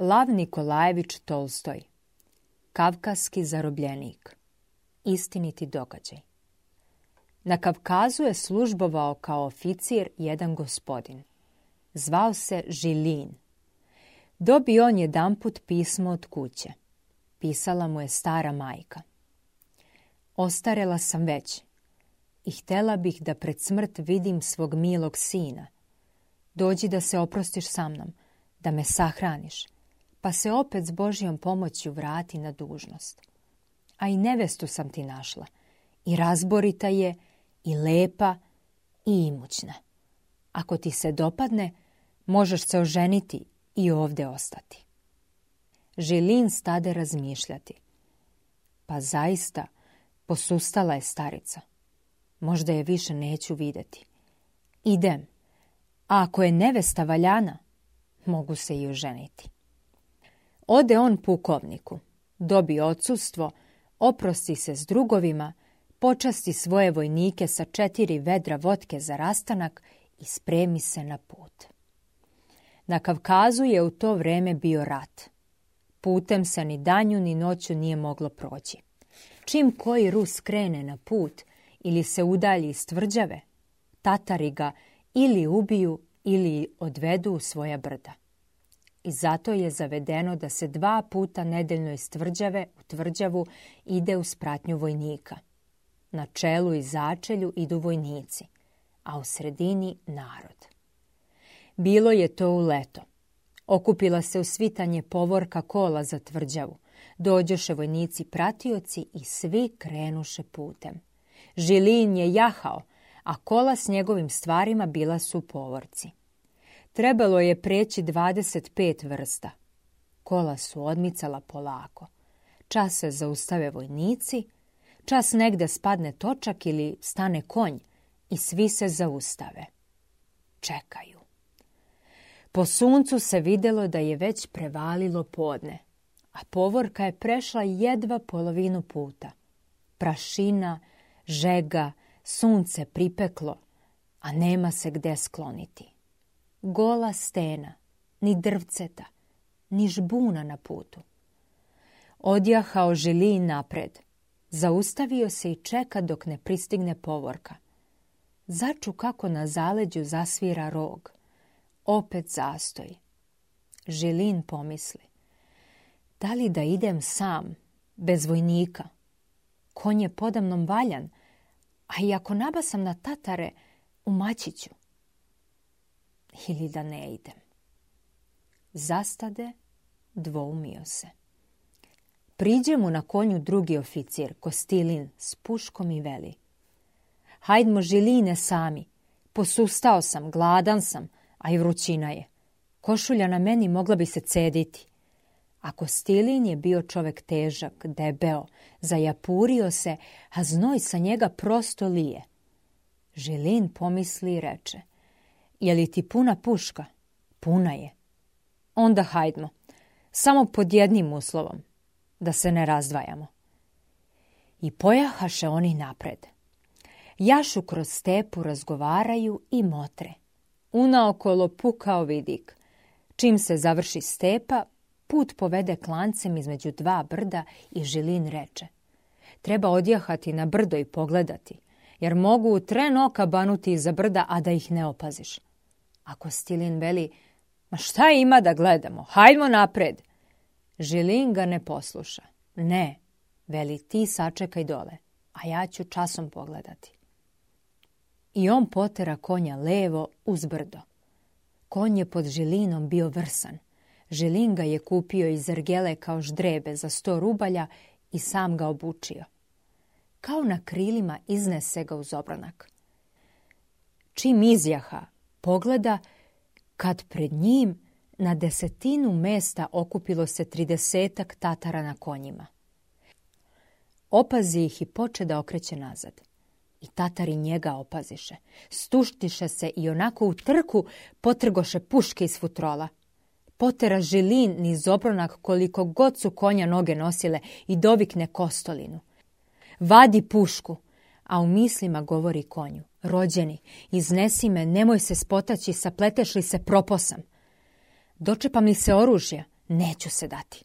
Lav Nikolajević Tolstoj Kavkaski zarobljenik Istiniti događaj Na Kavkazu je službovao kao oficir jedan gospodin. Zvao se Žilin. Dobio on jedanput pismo od kuće. Pisala mu je stara majka. Ostarela sam već i htjela bih da pred smrt vidim svog milog sina. Dođi da se oprostiš sa mnom, da me sahraniš – pa se opet s Božjom pomoću vrati na dužnost. A i nevestu sam ti našla. I razborita je, i lepa, i imućna. Ako ti se dopadne, možeš se oženiti i ovdje ostati. Žilin stade razmišljati. Pa zaista, posustala je starica. Možda je više neću vidjeti. Idem. A ako je nevesta valjana, mogu se i oženiti. Ode on pukovniku, dobi odsustvo, oprosti se s drugovima, počasti svoje vojnike sa četiri vedra votke za rastanak i spremi se na put. Na Kavkazu je u to vreme bio rat. Putem se ni danju ni noću nije moglo proći. Čim koji Rus krene na put ili se udalji iz tvrđave, Tatari ga ili ubiju ili odvedu u svoja brda i zato je zavedeno da se dva puta nedeljno iz tvrđave u tvrđavu ide u spratnju vojnika. Na čelu i začelju idu vojnici, a u sredini narod. Bilo je to u leto. Okupila se u svitanje povorka kola za tvrđavu. Dođoše vojnici pratioci i svi krenuše putem. Žilin je jahao, a kola s njegovim stvarima bila su povorci. Trebalo je preći 25 vrsta. Kola su odmicala polako. Čas se zaustave vojnici, čas negde spadne točak ili stane konj i svi se zaustave. Čekaju. Po suncu se vidjelo da je već prevalilo podne, a povorka je prešla jedva polovinu puta. Prašina, žega, sunce pripeklo, a nema se gde skloniti gola stena, ni drvceta, ni žbuna na putu. Odjahao želi napred. Zaustavio se i čeka dok ne pristigne povorka. Začu kako na zaleđu zasvira rog. Opet zastoji. želin pomisli. Da li da idem sam, bez vojnika? Konj je podamnom valjan, a i ako nabasam na tatare, umaći ću ili da ne idem. Zastade, dvoumio se. Priđe mu na konju drugi oficir, Kostilin, s puškom i veli. Hajdmo žiline sami. Posustao sam, gladan sam, a i vrućina je. Košulja na meni mogla bi se cediti. A Kostilin je bio čovek težak, debeo, zajapurio se, a znoj sa njega prosto lije. Žilin pomisli i reče. Je li ti puna puška? Puna je. Onda hajdmo. Samo pod jednim uslovom. Da se ne razdvajamo. I pojahaše oni napred. Jašu kroz stepu razgovaraju i motre. Unaokolo pukao vidik. Čim se završi stepa, put povede klancem između dva brda i Žilin reče. Treba odjahati na brdo i pogledati, jer mogu u tren oka banuti iza brda, a da ih ne opaziš. Ako Stilin veli, ma šta ima da gledamo, Hajmo napred. Žilin ga ne posluša. Ne, veli, ti sačekaj dole, a ja ću časom pogledati. I on potera konja levo uz brdo. Konj je pod Žilinom bio vrsan. Žilin ga je kupio iz ergele kao ždrebe za sto rubalja i sam ga obučio. Kao na krilima iznese ga uz obranak. Čim izjaha, pogleda kad pred njim na desetinu mesta okupilo se tridesetak tatara na konjima. Opazi ih i poče da okreće nazad. I tatari njega opaziše. Stuštiše se i onako u trku potrgoše puške iz futrola. Potera žilin niz obronak koliko god su konja noge nosile i dovikne kostolinu. Vadi pušku, a u mislima govori konju rođeni, iznesi me, nemoj se spotaći, sapleteš li se, proposam. Dočepam li se oružja, neću se dati.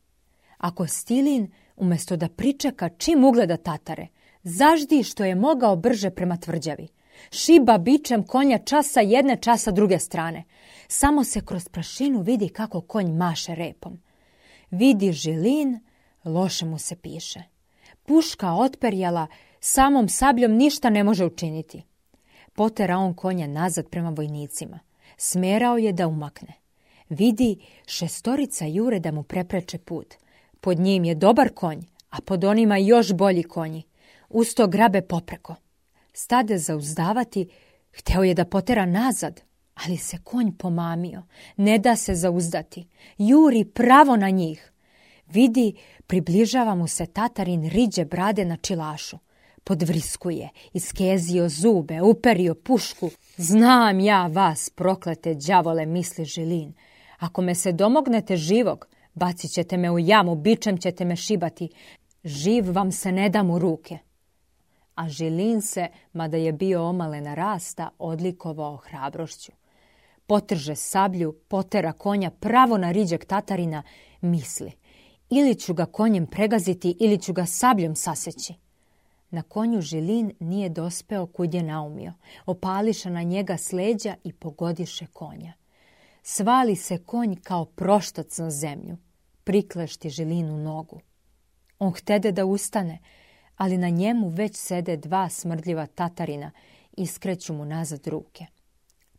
Ako Stilin, umjesto da pričeka čim ugleda Tatare, zaždi što je mogao brže prema tvrđavi. Šiba bičem konja časa jedne časa druge strane. Samo se kroz prašinu vidi kako konj maše repom. Vidi žilin, loše mu se piše. Puška otperjala, samom sabljom ništa ne može učiniti. Potera on konja nazad prema vojnicima. Smerao je da umakne. Vidi, šestorica jure da mu prepreče put. Pod njim je dobar konj, a pod onima još bolji konji. Usto grabe popreko. Stade zauzdavati, hteo je da potera nazad, ali se konj pomamio. Ne da se zauzdati. Juri pravo na njih. Vidi, približava mu se tatarin riđe brade na čilašu podvriskuje, iskezio zube, uperio pušku. Znam ja vas, proklete đavole, misli Žilin. Ako me se domognete živog, bacit ćete me u jamu, bičem ćete me šibati. Živ vam se ne dam u ruke. A Žilin se, mada je bio omalena rasta, odlikovao hrabrošću. Potrže sablju, potera konja pravo na riđeg Tatarina, misli. Ili ću ga konjem pregaziti, ili ću ga sabljom saseći. Na konju Žilin nije dospeo kud je naumio. Opališa na njega sleđa i pogodiše konja. Svali se konj kao proštac na zemlju. Priklešti Žilinu nogu. On htede da ustane, ali na njemu već sede dva smrdljiva tatarina i skreću mu nazad ruke.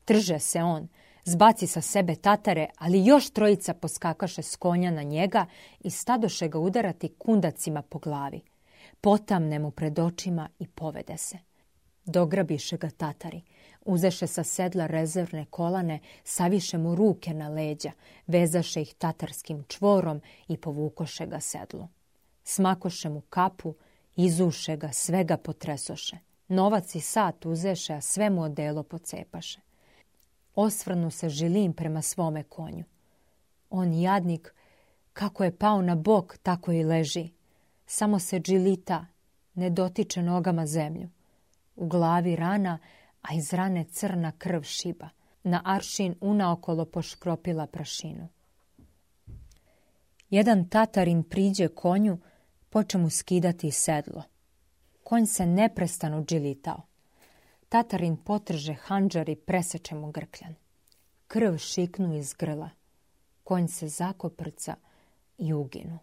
Trže se on, zbaci sa sebe tatare, ali još trojica poskakaše s konja na njega i stadoše ga udarati kundacima po glavi potamne mu pred očima i povede se. Dograbiše ga tatari, uzeše sa sedla rezervne kolane, saviše mu ruke na leđa, vezaše ih tatarskim čvorom i povukoše ga sedlu. Smakoše mu kapu, izuše ga, sve ga potresoše. Novac i sat uzeše, a sve mu odelo pocepaše. Osvrnu se žilim prema svome konju. On jadnik, kako je pao na bok, tako i leži, samo se džilita, ne dotiče nogama zemlju. U glavi rana, a iz rane crna krv šiba. Na aršin unaokolo poškropila prašinu. Jedan tatarin priđe konju, poče mu skidati sedlo. Konj se neprestano džilitao. Tatarin potrže hanđar i preseče mu grkljan. Krv šiknu iz grla. Konj se zakoprca i uginu.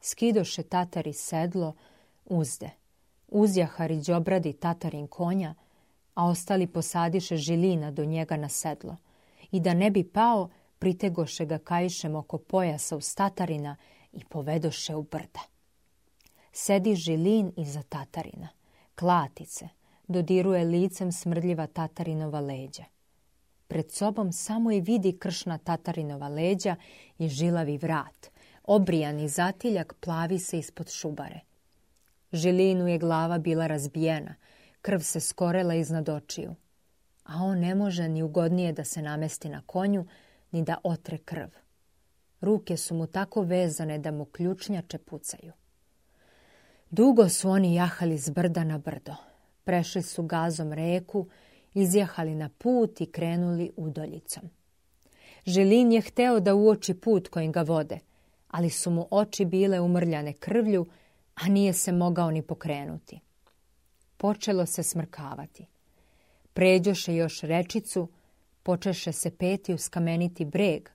Skidoše Tatari sedlo uzde. Uzjahari džobradi Tatarin konja, a ostali posadiše žilina do njega na sedlo. I da ne bi pao, pritegoše ga kajšem oko pojasa uz Tatarina i povedoše u brda. Sedi žilin iza Tatarina, klatice, dodiruje licem smrdljiva Tatarinova leđa. Pred sobom samo i vidi kršna Tatarinova leđa i žilavi vrat, Obrijani zatiljak plavi se ispod šubare. Žilinu je glava bila razbijena, krv se skorela iznad očiju. A on ne može ni ugodnije da se namesti na konju, ni da otre krv. Ruke su mu tako vezane da mu ključnjače pucaju. Dugo su oni jahali s brda na brdo. Prešli su gazom reku, izjahali na put i krenuli udoljicom. Želin je hteo da uoči put kojim ga vode – ali su mu oči bile umrljane krvlju, a nije se mogao ni pokrenuti. Počelo se smrkavati. Pređoše još rečicu, počeše se peti u skameniti breg,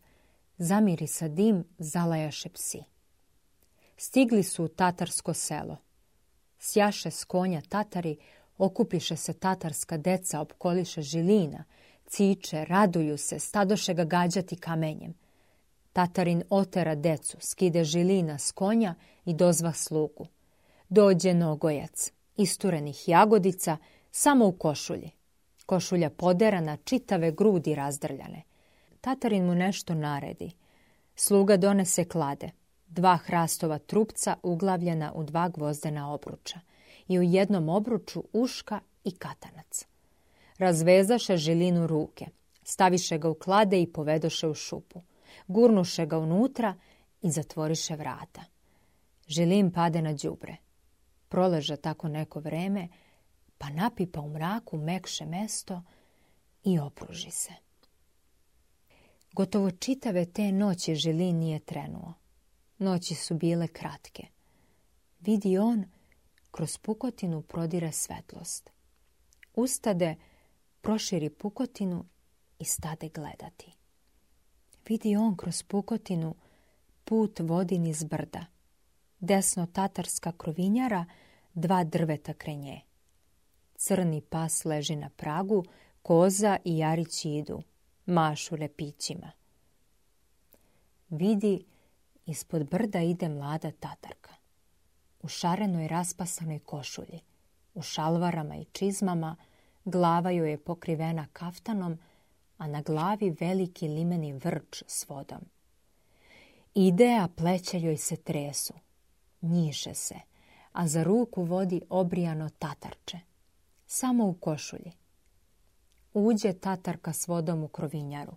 zamiri sa dim, zalajaše psi. Stigli su u tatarsko selo. Sjaše s konja tatari, okupiše se tatarska deca, opkoliše žilina, ciče, raduju se, stadoše ga gađati kamenjem. Tatarin otera decu, skide žilina s konja i dozva slugu. Dođe nogojac, isturenih jagodica, samo u košulji. Košulja poderana, čitave grudi razdrljane. Tatarin mu nešto naredi. Sluga donese klade, dva hrastova trupca uglavljena u dva gvozdena obruča i u jednom obruču uška i katanac. Razvezaše žilinu ruke, staviše ga u klade i povedoše u šupu gurnuše ga unutra i zatvoriše vrata. Želim pade na đubre. Proleža tako neko vreme, pa napipa u mraku mekše mesto i opruži se. Gotovo čitave te noći želi nije trenuo. Noći su bile kratke. Vidi on, kroz pukotinu prodire svetlost. Ustade, proširi pukotinu i stade gledati vidi on kroz pukotinu put vodi niz brda. Desno tatarska krovinjara, dva drveta krenje. Crni pas leži na pragu, koza i jarići idu, mašu repićima. Vidi, ispod brda ide mlada tatarka. U šarenoj raspasanoj košulji, u šalvarama i čizmama, glava joj je pokrivena kaftanom, a na glavi veliki limeni vrč s vodom. Ideja pleće joj se tresu, njiše se, a za ruku vodi obrijano tatarče, samo u košulji. Uđe tatarka s vodom u krovinjaru,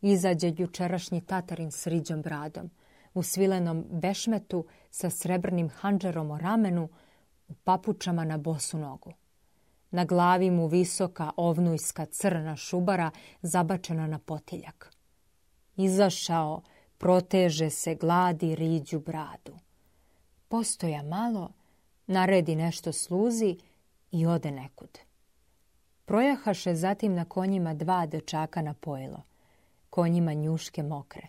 izađe jučerašnji tatarin s riđom bradom, u svilenom bešmetu sa srebrnim hanđerom o ramenu, u papučama na bosu nogu. Na glavi mu visoka ovnujska crna šubara zabačena na potiljak. Izašao, proteže se, gladi riđu bradu. Postoja malo, naredi nešto sluzi i ode nekud. Projahaše zatim na konjima dva dečaka na pojelo, konjima njuške mokre.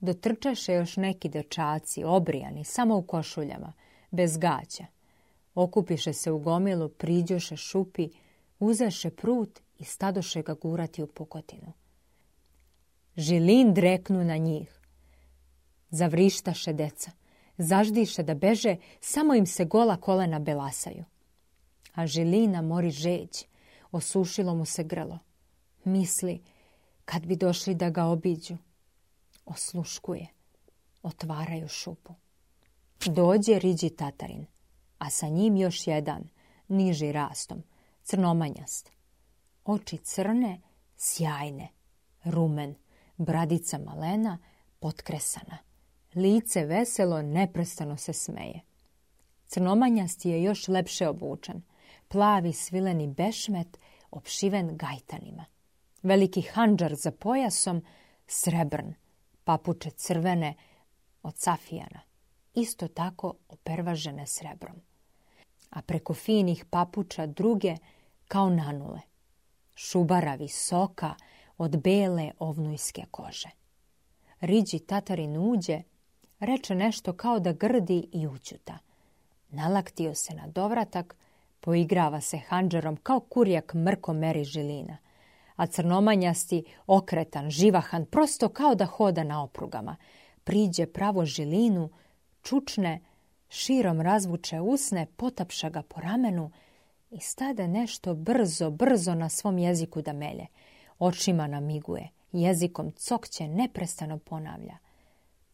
Dotrčaše još neki dečaci, obrijani, samo u košuljama, bez gaća. Okupiše se u gomilu, priđoše šupi, uzeše prut i stadoše ga gurati u pokotinu. Žilin dreknu na njih. Zavrištaše deca. Zaždiše da beže, samo im se gola kolena belasaju. A Žilina mori žeđ. Osušilo mu se grlo. Misli, kad bi došli da ga obiđu. Osluškuje. Otvaraju šupu. Dođe riđi tatarin a sa njim još jedan, niži rastom, crnomanjast. Oči crne, sjajne, rumen, bradica malena, potkresana. Lice veselo neprestano se smeje. Crnomanjast je još lepše obučen, plavi svileni bešmet, opšiven gajtanima. Veliki hanđar za pojasom, srebrn, papuče crvene od safijana, isto tako opervažene srebrom a preko finih papuča druge kao nanule. Šubara visoka od bele ovnujske kože. Riđi tatarin uđe, reče nešto kao da grdi i ućuta. Nalaktio se na dovratak, poigrava se hanđerom kao kurjak mrko meri žilina, a crnomanjasti, okretan, živahan, prosto kao da hoda na oprugama. Priđe pravo žilinu, čučne, širom razvuče usne, potapša ga po ramenu i stade nešto brzo, brzo na svom jeziku da melje. Očima namiguje, jezikom cokće neprestano ponavlja.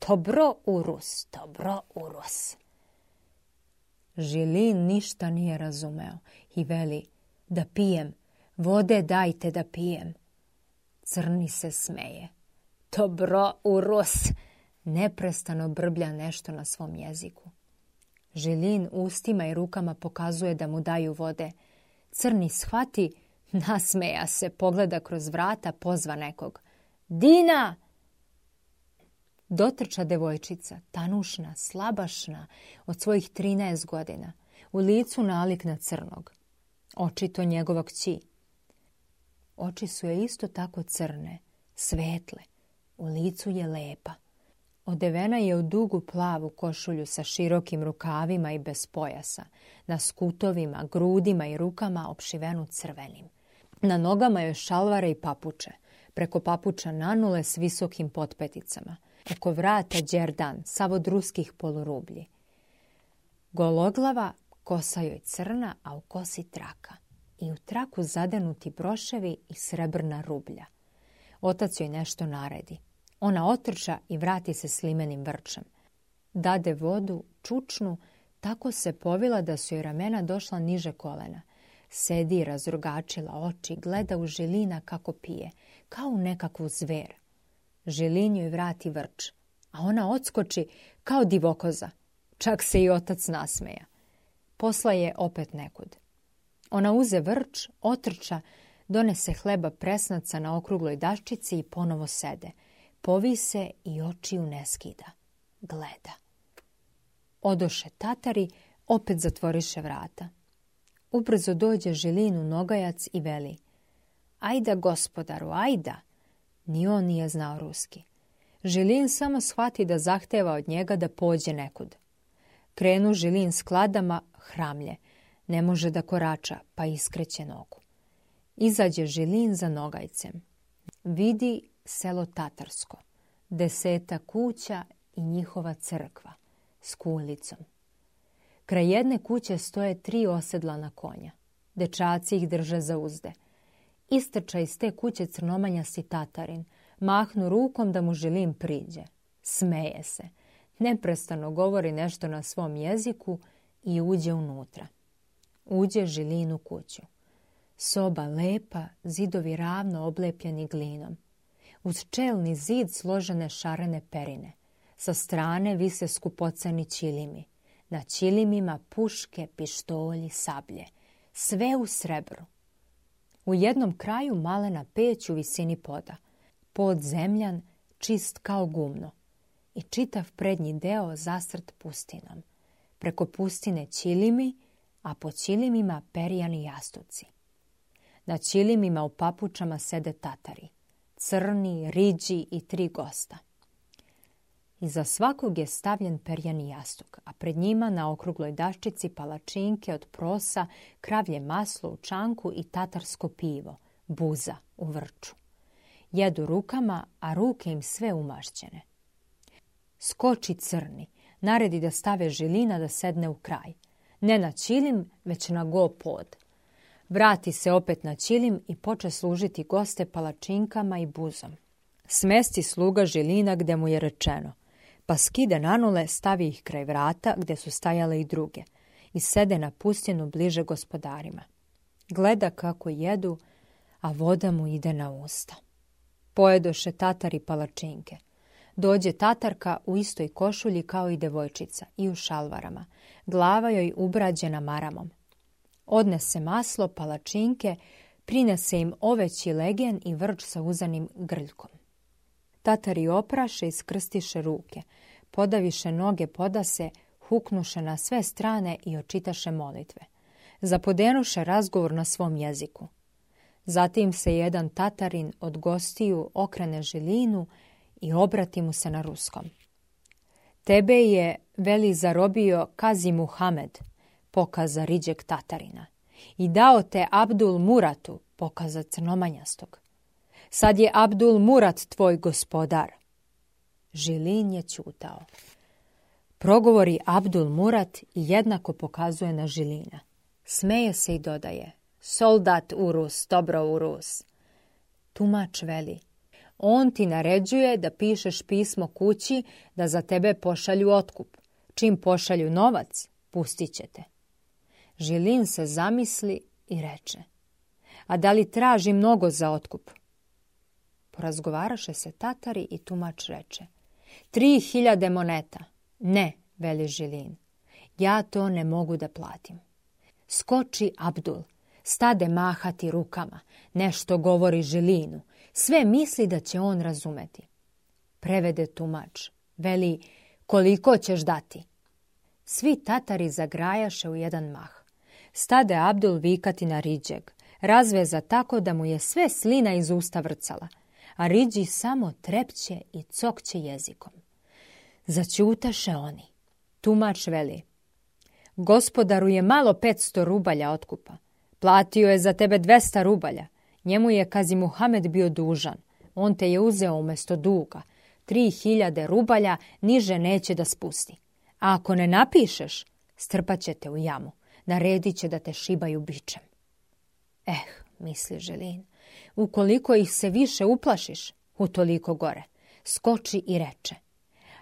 Dobro urus, dobro urus. Žilin ništa nije razumeo i veli, da pijem, vode dajte da pijem. Crni se smeje. Dobro urus, neprestano brblja nešto na svom jeziku. Žilin ustima i rukama pokazuje da mu daju vode. Crni shvati, nasmeja se, pogleda kroz vrata, pozva nekog. Dina! Dotrča devojčica, tanušna, slabašna, od svojih 13 godina. U licu nalik na crnog. Očito njegovog kći. Oči su je isto tako crne, svetle. U licu je lepa. Odevena je u dugu plavu košulju sa širokim rukavima i bez pojasa, na skutovima, grudima i rukama opšivenu crvenim. Na nogama je šalvare i papuče, preko papuča nanule s visokim potpeticama. Oko vrata đerdan, sav od ruskih polurublji. Gologlava, kosa joj crna, a u kosi traka. I u traku zadenuti broševi i srebrna rublja. Otac joj nešto naredi. Ona otrča i vrati se slimenim vrčem. Dade vodu, čučnu, tako se povila da su joj ramena došla niže kolena. Sedi razrugačila oči, gleda u žilina kako pije, kao u nekakvu zver. Želinju i vrati vrč, a ona odskoči kao divokoza. Čak se i otac nasmeja. Posla je opet nekud. Ona uze vrč, otrča, donese hleba presnaca na okrugloj daščici i ponovo sede – povise i oči ne skida. Gleda. Odoše tatari, opet zatvoriše vrata. Ubrzo dođe žilinu nogajac i veli. Ajda, gospodaru, ajda! Ni on nije znao ruski. Žilin samo shvati da zahteva od njega da pođe nekud. Krenu Žilin skladama, hramlje. Ne može da korača, pa iskreće nogu. Izađe Žilin za nogajcem. Vidi selo Tatarsko, deseta kuća i njihova crkva s kulicom. Kraj jedne kuće stoje tri osedlana konja. Dečaci ih drže za uzde. Istrča iz te kuće crnomanja si Tatarin, mahnu rukom da mu želim priđe. Smeje se, neprestano govori nešto na svom jeziku i uđe unutra. Uđe žilin u kuću. Soba lepa, zidovi ravno oblepljeni glinom uz čelni zid složene šarene perine. Sa strane vise skupoceni čilimi. Na čilimima puške, pištolji, sablje. Sve u srebru. U jednom kraju malena peć u visini poda. Pod zemljan, čist kao gumno. I čitav prednji deo zasrt pustinom. Preko pustine čilimi, a po čilimima perijani jastuci. Na čilimima u papučama sede tatari crni, riđi i tri gosta. Iza svakog je stavljen perjani jastuk, a pred njima na okrugloj daščici palačinke od prosa, kravlje maslo u čanku i tatarsko pivo, buza u vrču. Jedu rukama, a ruke im sve umašćene. Skoči crni, naredi da stave žilina da sedne u kraj. Ne na čilim, već na go pod. Vrati se opet na čilim i poče služiti goste palačinkama i buzom. Smesti sluga žilina gde mu je rečeno, pa skide nanule, stavi ih kraj vrata gde su stajale i druge i sede na pustinu bliže gospodarima. Gleda kako jedu, a voda mu ide na usta. Pojedoše tatar i palačinke. Dođe tatarka u istoj košulji kao i devojčica i u šalvarama. Glava joj ubrađena maramom. Odnese maslo, palačinke, prinese im oveći legen i vrč sa uzanim grljkom. Tatari opraše i skrstiše ruke, podaviše noge podase, huknuše na sve strane i očitaše molitve. Zapodenuše razgovor na svom jeziku. Zatim se jedan tatarin od gostiju okrene žilinu i obrati mu se na ruskom. Tebe je veli zarobio Kazi Muhamed, pokaza riđeg Tatarina i dao te Abdul Muratu pokaza crnomanjastog. Sad je Abdul Murat tvoj gospodar. Žilin je ćutao. Progovori Abdul Murat i jednako pokazuje na Žilina. Smeje se i dodaje. Soldat Urus, dobro Rus. Tumač veli. On ti naređuje da pišeš pismo kući da za tebe pošalju otkup. Čim pošalju novac, pustit će Žilin se zamisli i reče. A da li traži mnogo za otkup? Porazgovaraše se Tatari i tumač reče. Tri hiljade moneta. Ne, veli Žilin. Ja to ne mogu da platim. Skoči Abdul. Stade mahati rukama. Nešto govori Žilinu. Sve misli da će on razumeti. Prevede tumač. Veli, koliko ćeš dati? Svi Tatari zagrajaše u jedan mah stade Abdul vikati na Riđeg. Razveza tako da mu je sve slina iz usta vrcala, a Riđi samo trepće i cokće jezikom. Začutaše oni. Tumač veli. Gospodaru je malo 500 rubalja otkupa. Platio je za tebe 200 rubalja. Njemu je Kazi Muhamed bio dužan. On te je uzeo umjesto duga. Tri hiljade rubalja niže neće da spusti. A ako ne napišeš, strpat će te u jamu naredit će da te šibaju bičem. Eh, misli Želin, ukoliko ih se više uplašiš, toliko gore, skoči i reče.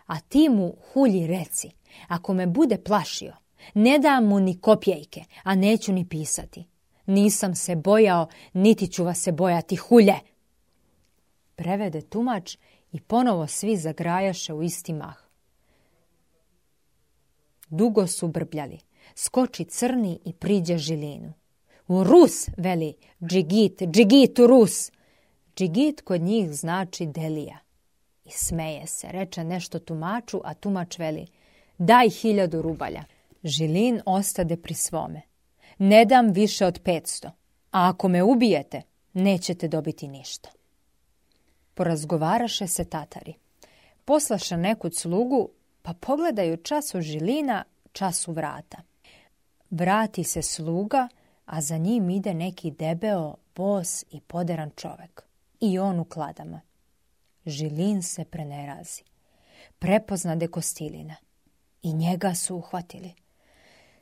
A ti mu hulji reci, ako me bude plašio, ne dam mu ni kopjejke, a neću ni pisati. Nisam se bojao, niti ću vas se bojati hulje. Prevede tumač i ponovo svi zagrajaše u isti mah. Dugo su brbljali skoči crni i priđe žilinu. U Rus, veli, džigit, džigit u Rus. Džigit kod njih znači delija. I smeje se, reče nešto tumaču, a tumač veli, daj hiljadu rubalja. Žilin ostade pri svome. Ne dam više od petsto, a ako me ubijete, nećete dobiti ništa. Porazgovaraše se tatari. Poslaše neku slugu, pa pogledaju času žilina, času vrata. Vrati se sluga, a za njim ide neki debeo, bos i poderan čovek. I on u kladama. Žilin se prenerazi. Prepoznade Kostilina. I njega su uhvatili.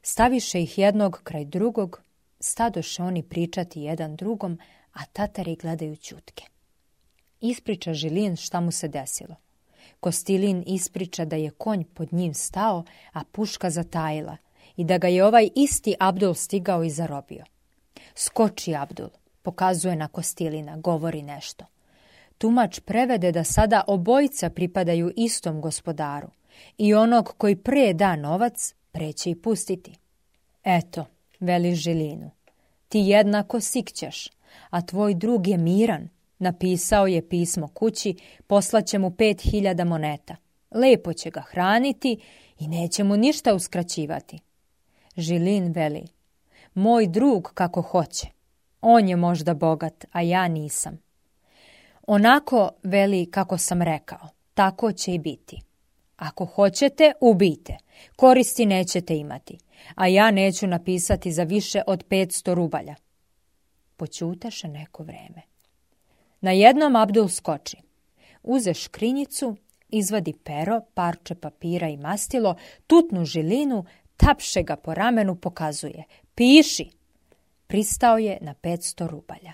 Staviše ih jednog kraj drugog, stadoše oni pričati jedan drugom, a tatari gledaju čutke. Ispriča Žilin šta mu se desilo. Kostilin ispriča da je konj pod njim stao, a puška zatajila, i da ga je ovaj isti Abdul stigao i zarobio. Skoči Abdul, pokazuje na Kostilina, govori nešto. Tumač prevede da sada obojica pripadaju istom gospodaru i onog koji pre da novac, preće i pustiti. Eto, veli Žilinu, ti jednako sikćeš, a tvoj drug je miran. Napisao je pismo kući, poslaće mu pet hiljada moneta. Lepo će ga hraniti i neće mu ništa uskraćivati. Žilin veli, moj drug kako hoće. On je možda bogat, a ja nisam. Onako veli kako sam rekao, tako će i biti. Ako hoćete, ubijte. Koristi nećete imati, a ja neću napisati za više od 500 rubalja. Počutaše neko vreme. Na jednom Abdul skoči. Uze škrinjicu, izvadi pero, parče papira i mastilo, tutnu žilinu, tapše ga po ramenu, pokazuje. Piši! Pristao je na 500 rubalja.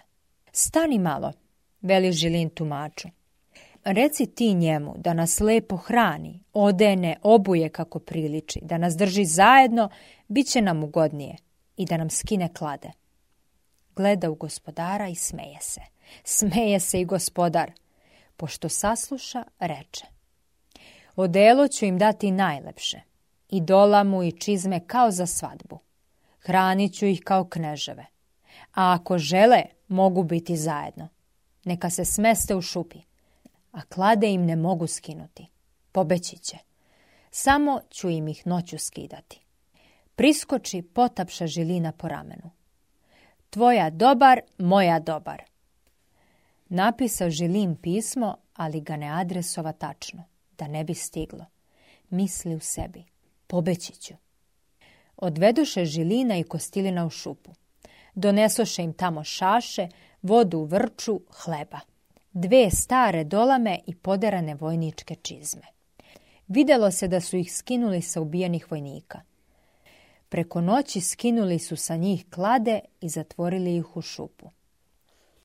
Stani malo, veli Žilin tumaču. Reci ti njemu da nas lepo hrani, odene, obuje kako priliči, da nas drži zajedno, bit će nam ugodnije i da nam skine klade. Gleda u gospodara i smeje se. Smeje se i gospodar. Pošto sasluša, reče. Odelo ću im dati najlepše i dolamu i čizme kao za svadbu. Hranit ću ih kao kneževe. A ako žele, mogu biti zajedno. Neka se smeste u šupi, a klade im ne mogu skinuti. Pobeći će. Samo ću im ih noću skidati. Priskoči potapša žilina po ramenu. Tvoja dobar, moja dobar. Napisao Žilin pismo, ali ga ne adresova tačno, da ne bi stiglo. Misli u sebi pobeći ću. Odvedoše Žilina i Kostilina u šupu. Donesoše im tamo šaše, vodu u vrču, hleba. Dve stare dolame i poderane vojničke čizme. Videlo se da su ih skinuli sa ubijenih vojnika. Preko noći skinuli su sa njih klade i zatvorili ih u šupu.